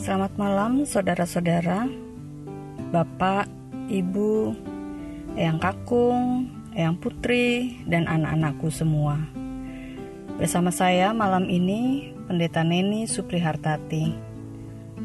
Selamat malam saudara-saudara, Bapak, Ibu, Eyang Kakung, Eyang Putri, dan anak-anakku semua. Bersama saya malam ini, Pendeta Neni Suprihartati.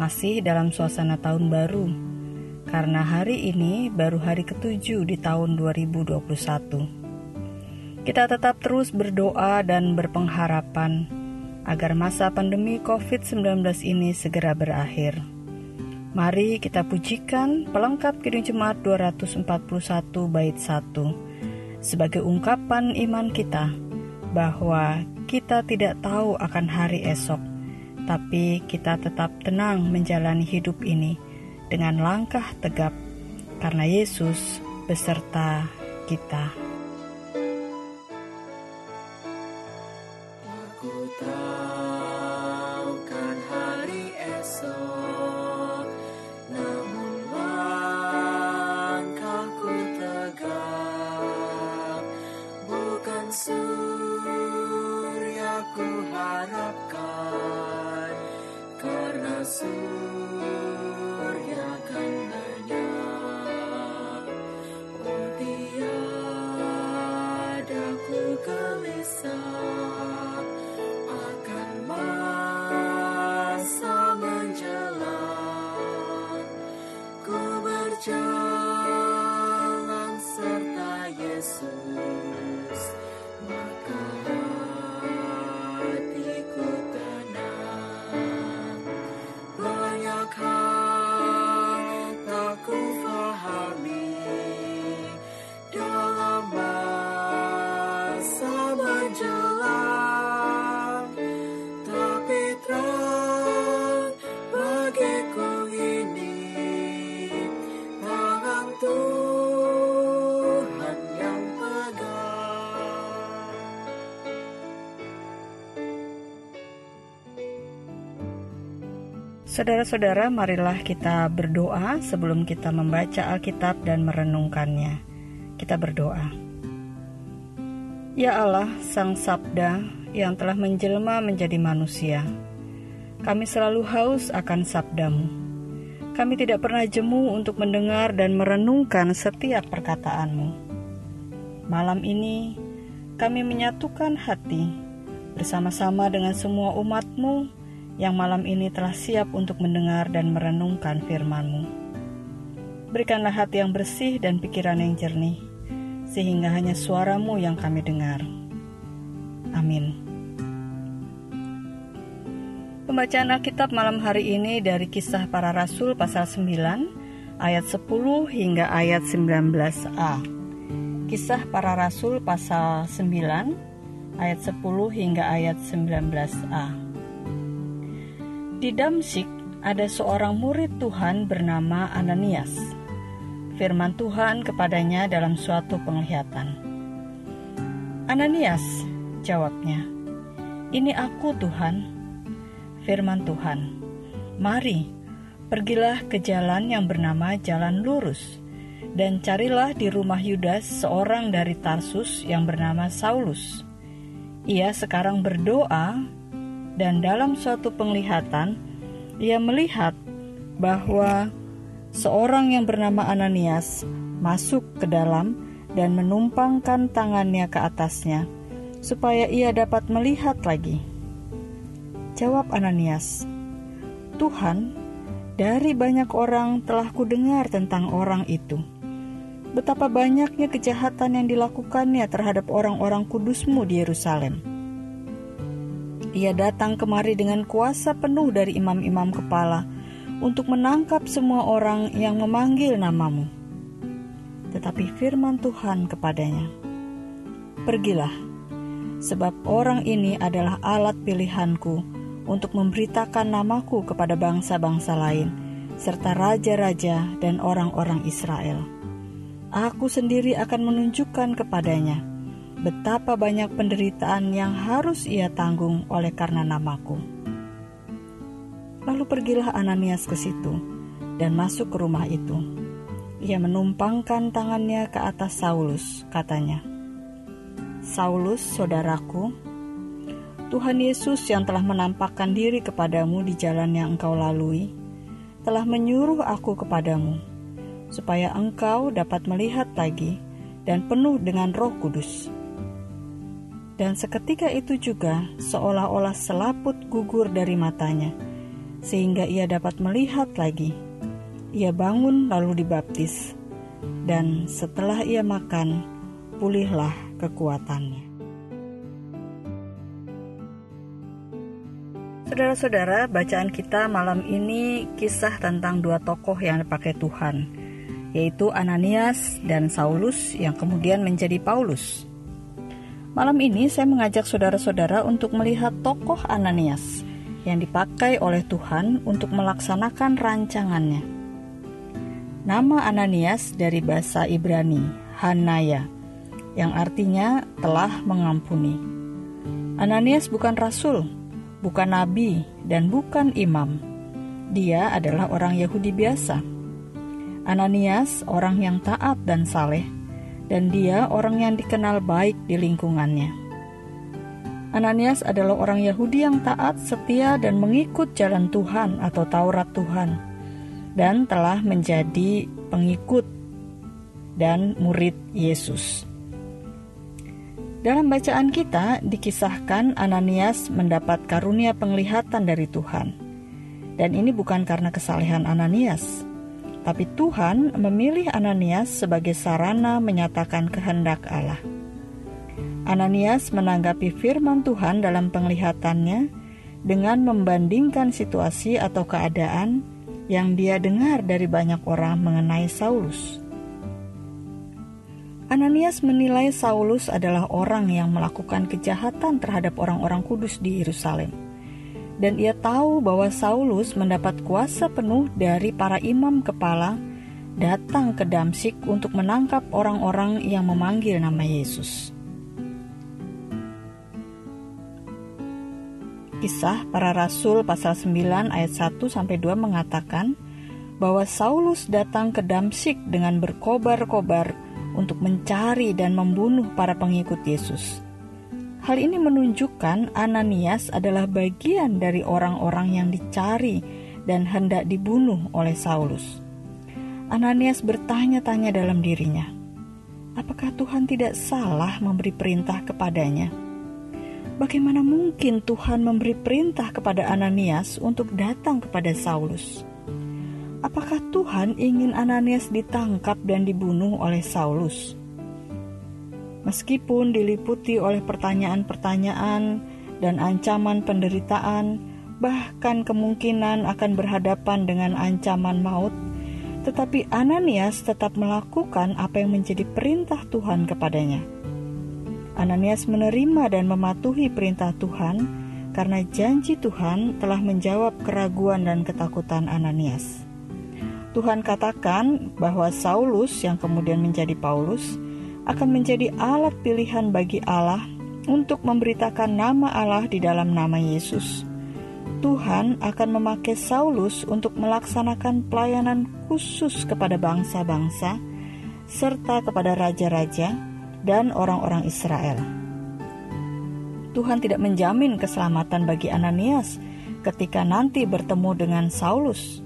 Masih dalam suasana tahun baru, karena hari ini baru hari ketujuh di tahun 2021. Kita tetap terus berdoa dan berpengharapan agar masa pandemi COVID-19 ini segera berakhir. Mari kita pujikan pelengkap Kidung Jemaat 241 bait 1 sebagai ungkapan iman kita bahwa kita tidak tahu akan hari esok, tapi kita tetap tenang menjalani hidup ini dengan langkah tegap karena Yesus beserta kita. Saudara-saudara, marilah kita berdoa sebelum kita membaca Alkitab dan merenungkannya. Kita berdoa. Ya Allah, Sang Sabda yang telah menjelma menjadi manusia, kami selalu haus akan sabdamu. Kami tidak pernah jemu untuk mendengar dan merenungkan setiap perkataanmu. Malam ini, kami menyatukan hati bersama-sama dengan semua umatmu yang malam ini telah siap untuk mendengar dan merenungkan firman-Mu. Berikanlah hati yang bersih dan pikiran yang jernih, sehingga hanya suaramu yang kami dengar. Amin. Pembacaan Alkitab malam hari ini dari kisah para rasul pasal 9 ayat 10 hingga ayat 19a. Kisah para rasul pasal 9 ayat 10 hingga ayat 19a. Di Damsik ada seorang murid Tuhan bernama Ananias. Firman Tuhan kepadanya dalam suatu penglihatan. Ananias, jawabnya. Ini aku Tuhan. Firman Tuhan. Mari, pergilah ke jalan yang bernama Jalan Lurus dan carilah di rumah Yudas seorang dari Tarsus yang bernama Saulus. Ia sekarang berdoa dan dalam suatu penglihatan ia melihat bahwa seorang yang bernama Ananias masuk ke dalam dan menumpangkan tangannya ke atasnya supaya ia dapat melihat lagi. Jawab Ananias, "Tuhan, dari banyak orang telah kudengar tentang orang itu. Betapa banyaknya kejahatan yang dilakukannya terhadap orang-orang kudusmu di Yerusalem." Ia datang kemari dengan kuasa penuh dari imam-imam kepala untuk menangkap semua orang yang memanggil namamu. Tetapi firman Tuhan kepadanya, Pergilah, sebab orang ini adalah alat pilihanku untuk memberitakan namaku kepada bangsa-bangsa lain, serta raja-raja dan orang-orang Israel. Aku sendiri akan menunjukkan kepadanya betapa banyak penderitaan yang harus ia tanggung oleh karena namaku. Lalu pergilah Ananias ke situ dan masuk ke rumah itu. Ia menumpangkan tangannya ke atas Saulus, katanya, Saulus, saudaraku, Tuhan Yesus yang telah menampakkan diri kepadamu di jalan yang engkau lalui, telah menyuruh aku kepadamu, supaya engkau dapat melihat lagi dan penuh dengan roh kudus. Dan seketika itu juga seolah-olah selaput gugur dari matanya, sehingga ia dapat melihat lagi. Ia bangun lalu dibaptis, dan setelah ia makan, pulihlah kekuatannya. Saudara-saudara, bacaan kita malam ini kisah tentang dua tokoh yang dipakai Tuhan, yaitu Ananias dan Saulus yang kemudian menjadi Paulus. Malam ini saya mengajak saudara-saudara untuk melihat tokoh Ananias yang dipakai oleh Tuhan untuk melaksanakan rancangannya. Nama Ananias dari bahasa Ibrani, Hanaya, yang artinya telah mengampuni. Ananias bukan rasul, bukan nabi, dan bukan imam. Dia adalah orang Yahudi biasa. Ananias orang yang taat dan saleh, dan dia orang yang dikenal baik di lingkungannya. Ananias adalah orang Yahudi yang taat, setia, dan mengikut jalan Tuhan atau Taurat Tuhan, dan telah menjadi pengikut dan murid Yesus. Dalam bacaan kita dikisahkan Ananias mendapat karunia penglihatan dari Tuhan. Dan ini bukan karena kesalehan Ananias, tapi Tuhan memilih Ananias sebagai sarana menyatakan kehendak Allah. Ananias menanggapi firman Tuhan dalam penglihatannya dengan membandingkan situasi atau keadaan yang dia dengar dari banyak orang mengenai Saulus. Ananias menilai Saulus adalah orang yang melakukan kejahatan terhadap orang-orang kudus di Yerusalem. Dan ia tahu bahwa Saulus mendapat kuasa penuh dari para imam kepala datang ke Damsik untuk menangkap orang-orang yang memanggil nama Yesus. Kisah para Rasul pasal 9 ayat 1 sampai 2 mengatakan bahwa Saulus datang ke Damsik dengan berkobar-kobar untuk mencari dan membunuh para pengikut Yesus. Hal ini menunjukkan Ananias adalah bagian dari orang-orang yang dicari dan hendak dibunuh oleh Saulus. Ananias bertanya-tanya dalam dirinya, apakah Tuhan tidak salah memberi perintah kepadanya? Bagaimana mungkin Tuhan memberi perintah kepada Ananias untuk datang kepada Saulus? Apakah Tuhan ingin Ananias ditangkap dan dibunuh oleh Saulus? Meskipun diliputi oleh pertanyaan-pertanyaan dan ancaman penderitaan, bahkan kemungkinan akan berhadapan dengan ancaman maut, tetapi Ananias tetap melakukan apa yang menjadi perintah Tuhan kepadanya. Ananias menerima dan mematuhi perintah Tuhan karena janji Tuhan telah menjawab keraguan dan ketakutan Ananias. Tuhan katakan bahwa Saulus yang kemudian menjadi Paulus akan menjadi alat pilihan bagi Allah untuk memberitakan nama Allah di dalam nama Yesus. Tuhan akan memakai Saulus untuk melaksanakan pelayanan khusus kepada bangsa-bangsa serta kepada raja-raja dan orang-orang Israel. Tuhan tidak menjamin keselamatan bagi Ananias ketika nanti bertemu dengan Saulus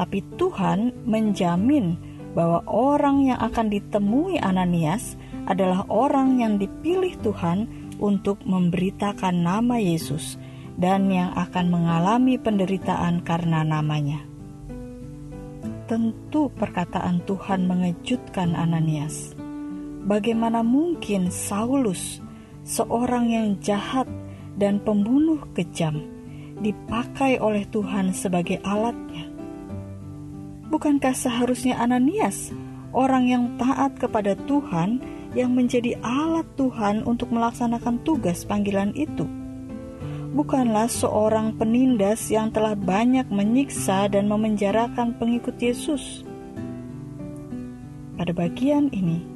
tapi Tuhan menjamin bahwa orang yang akan ditemui Ananias adalah orang yang dipilih Tuhan untuk memberitakan nama Yesus dan yang akan mengalami penderitaan karena namanya. Tentu perkataan Tuhan mengejutkan Ananias. Bagaimana mungkin Saulus, seorang yang jahat dan pembunuh kejam, dipakai oleh Tuhan sebagai alatnya? Bukankah seharusnya Ananias, orang yang taat kepada Tuhan, yang menjadi alat Tuhan untuk melaksanakan tugas panggilan itu? Bukanlah seorang penindas yang telah banyak menyiksa dan memenjarakan pengikut Yesus. Pada bagian ini,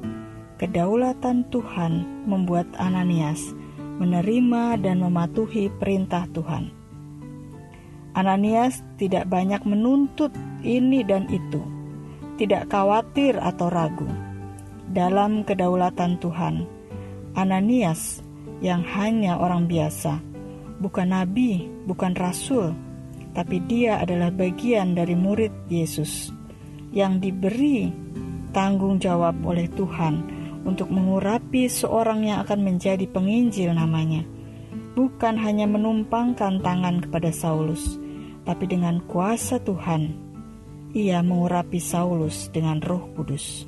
kedaulatan Tuhan membuat Ananias menerima dan mematuhi perintah Tuhan. Ananias tidak banyak menuntut ini dan itu, tidak khawatir atau ragu. Dalam kedaulatan Tuhan, Ananias yang hanya orang biasa, bukan nabi, bukan rasul, tapi dia adalah bagian dari murid Yesus yang diberi tanggung jawab oleh Tuhan untuk mengurapi seorang yang akan menjadi penginjil namanya. Bukan hanya menumpangkan tangan kepada Saulus, tapi dengan kuasa Tuhan, ia mengurapi Saulus dengan roh kudus.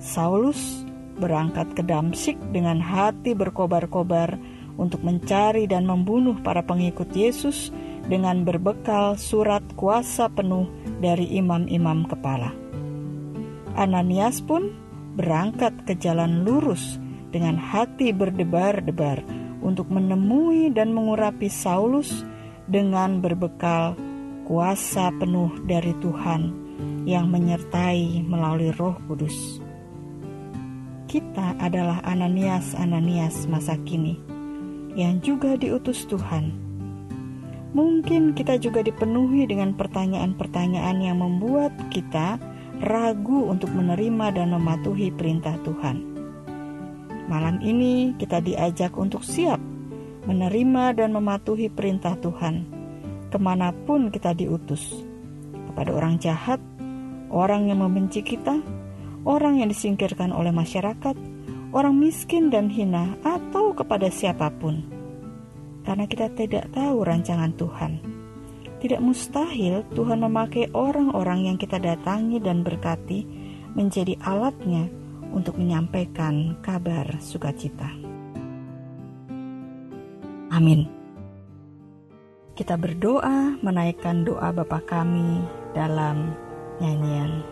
Saulus berangkat ke Damsik dengan hati berkobar-kobar untuk mencari dan membunuh para pengikut Yesus dengan berbekal surat kuasa penuh dari imam-imam kepala. Ananias pun berangkat ke jalan lurus dengan hati berdebar-debar untuk menemui dan mengurapi Saulus dengan berbekal kuasa penuh dari Tuhan yang menyertai melalui Roh Kudus. Kita adalah Ananias-Ananias masa kini yang juga diutus Tuhan Mungkin kita juga dipenuhi dengan pertanyaan-pertanyaan yang membuat kita ragu untuk menerima dan mematuhi perintah Tuhan. Malam ini kita diajak untuk siap menerima dan mematuhi perintah Tuhan, ke mana pun kita diutus, kepada orang jahat, orang yang membenci kita, orang yang disingkirkan oleh masyarakat, orang miskin dan hina, atau kepada siapa pun karena kita tidak tahu rancangan Tuhan. Tidak mustahil Tuhan memakai orang-orang yang kita datangi dan berkati menjadi alatnya untuk menyampaikan kabar sukacita. Amin. Kita berdoa menaikkan doa Bapa kami dalam nyanyian.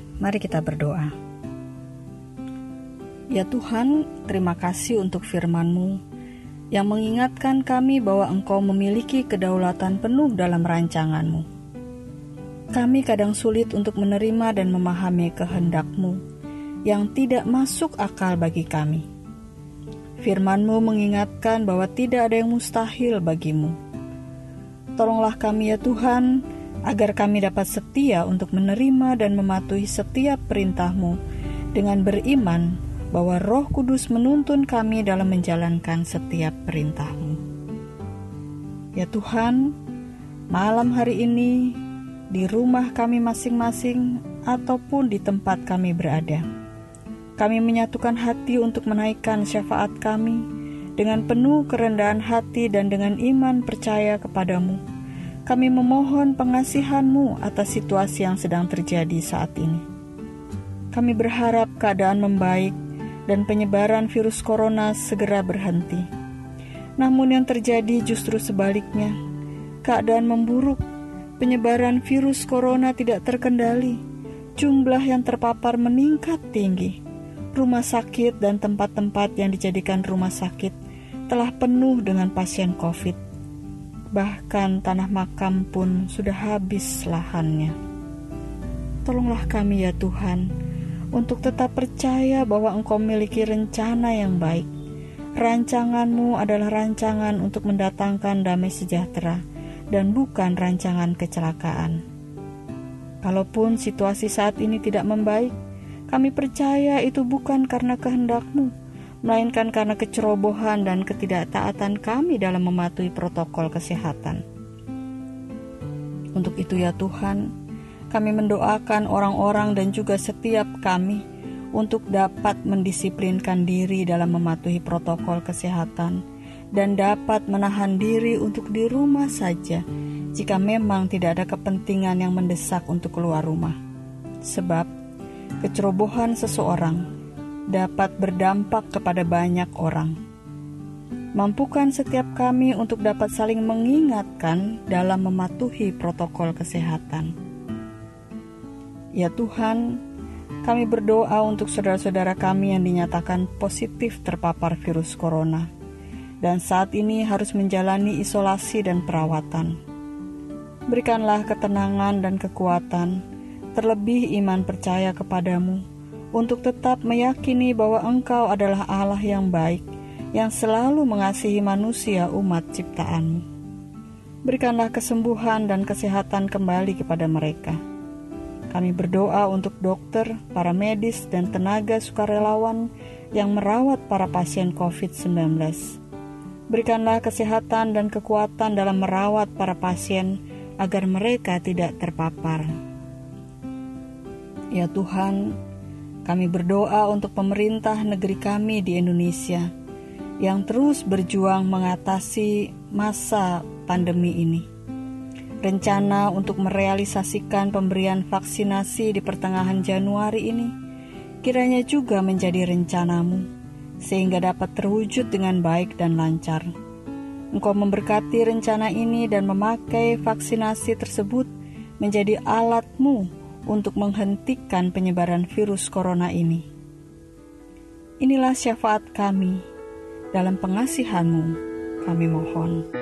Mari kita berdoa. Ya Tuhan, terima kasih untuk firman-Mu yang mengingatkan kami bahwa Engkau memiliki kedaulatan penuh dalam rancangan-Mu. Kami kadang sulit untuk menerima dan memahami kehendak-Mu yang tidak masuk akal bagi kami. Firman-Mu mengingatkan bahwa tidak ada yang mustahil bagimu. Tolonglah kami ya Tuhan, agar kami dapat setia untuk menerima dan mematuhi setiap perintah-Mu dengan beriman bahwa Roh Kudus menuntun kami dalam menjalankan setiap perintah-Mu. Ya Tuhan, malam hari ini di rumah kami masing-masing ataupun di tempat kami berada, kami menyatukan hati untuk menaikkan syafaat kami dengan penuh kerendahan hati dan dengan iman percaya kepadamu kami memohon pengasihan-Mu atas situasi yang sedang terjadi saat ini. Kami berharap keadaan membaik dan penyebaran virus corona segera berhenti. Namun yang terjadi justru sebaliknya. Keadaan memburuk, penyebaran virus corona tidak terkendali. Jumlah yang terpapar meningkat tinggi. Rumah sakit dan tempat-tempat yang dijadikan rumah sakit telah penuh dengan pasien COVID. Bahkan tanah makam pun sudah habis lahannya. Tolonglah kami ya Tuhan, untuk tetap percaya bahwa Engkau memiliki rencana yang baik. Rancanganmu adalah rancangan untuk mendatangkan damai sejahtera dan bukan rancangan kecelakaan. Kalaupun situasi saat ini tidak membaik, kami percaya itu bukan karena kehendakmu, melainkan karena kecerobohan dan ketidaktaatan kami dalam mematuhi protokol kesehatan. Untuk itu ya Tuhan, kami mendoakan orang-orang dan juga setiap kami untuk dapat mendisiplinkan diri dalam mematuhi protokol kesehatan dan dapat menahan diri untuk di rumah saja jika memang tidak ada kepentingan yang mendesak untuk keluar rumah. Sebab kecerobohan seseorang dapat berdampak kepada banyak orang. Mampukan setiap kami untuk dapat saling mengingatkan dalam mematuhi protokol kesehatan. Ya Tuhan, kami berdoa untuk saudara-saudara kami yang dinyatakan positif terpapar virus corona dan saat ini harus menjalani isolasi dan perawatan. Berikanlah ketenangan dan kekuatan, terlebih iman percaya kepadamu, untuk tetap meyakini bahwa Engkau adalah Allah yang baik, yang selalu mengasihi manusia umat ciptaanmu. Berikanlah kesembuhan dan kesehatan kembali kepada mereka. Kami berdoa untuk dokter, para medis, dan tenaga sukarelawan yang merawat para pasien COVID-19 Berikanlah kesehatan dan kekuatan dalam merawat para pasien agar mereka tidak terpapar. Ya Tuhan, kami berdoa untuk pemerintah negeri kami di Indonesia yang terus berjuang mengatasi masa pandemi ini. Rencana untuk merealisasikan pemberian vaksinasi di pertengahan Januari ini kiranya juga menjadi rencanamu sehingga dapat terwujud dengan baik dan lancar. Engkau memberkati rencana ini dan memakai vaksinasi tersebut menjadi alatmu untuk menghentikan penyebaran virus corona ini. Inilah syafaat kami, dalam pengasihanmu kami mohon.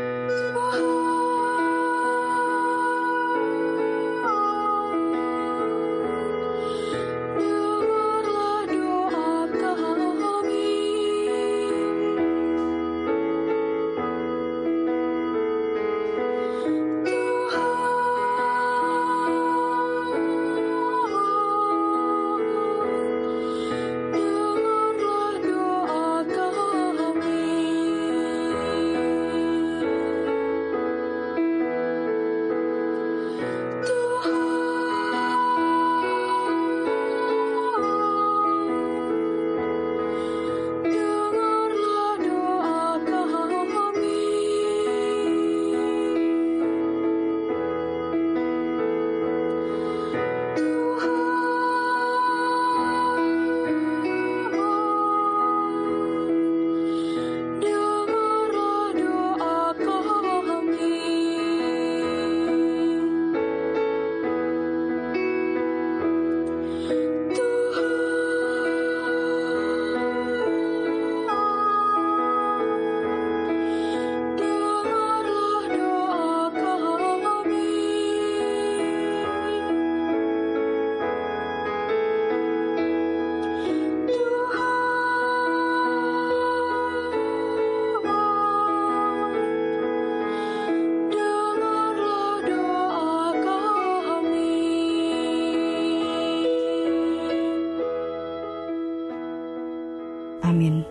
Amin.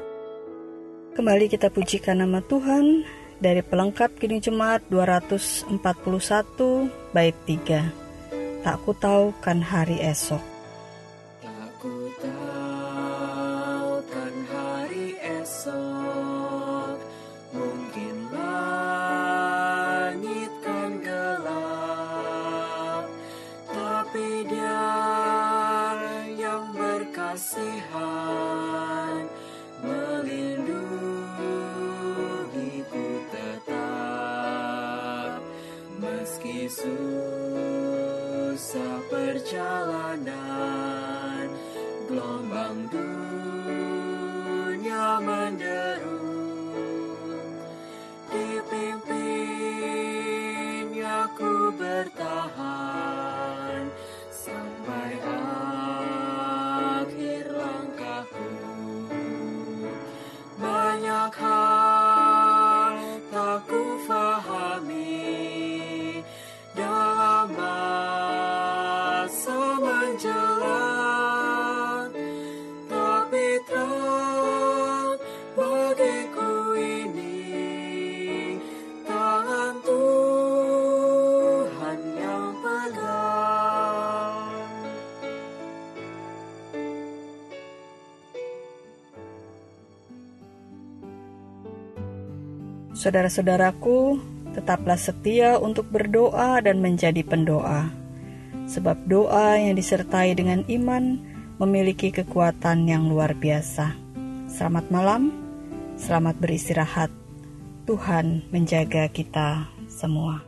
Kembali kita pujikan nama Tuhan dari pelengkap kini jemaat 241 bait 3. Tak ku tahu kan hari esok. Meski susah perjalanan gelombang dunia Saudara-saudaraku, tetaplah setia untuk berdoa dan menjadi pendoa, sebab doa yang disertai dengan iman memiliki kekuatan yang luar biasa. Selamat malam, selamat beristirahat. Tuhan menjaga kita semua.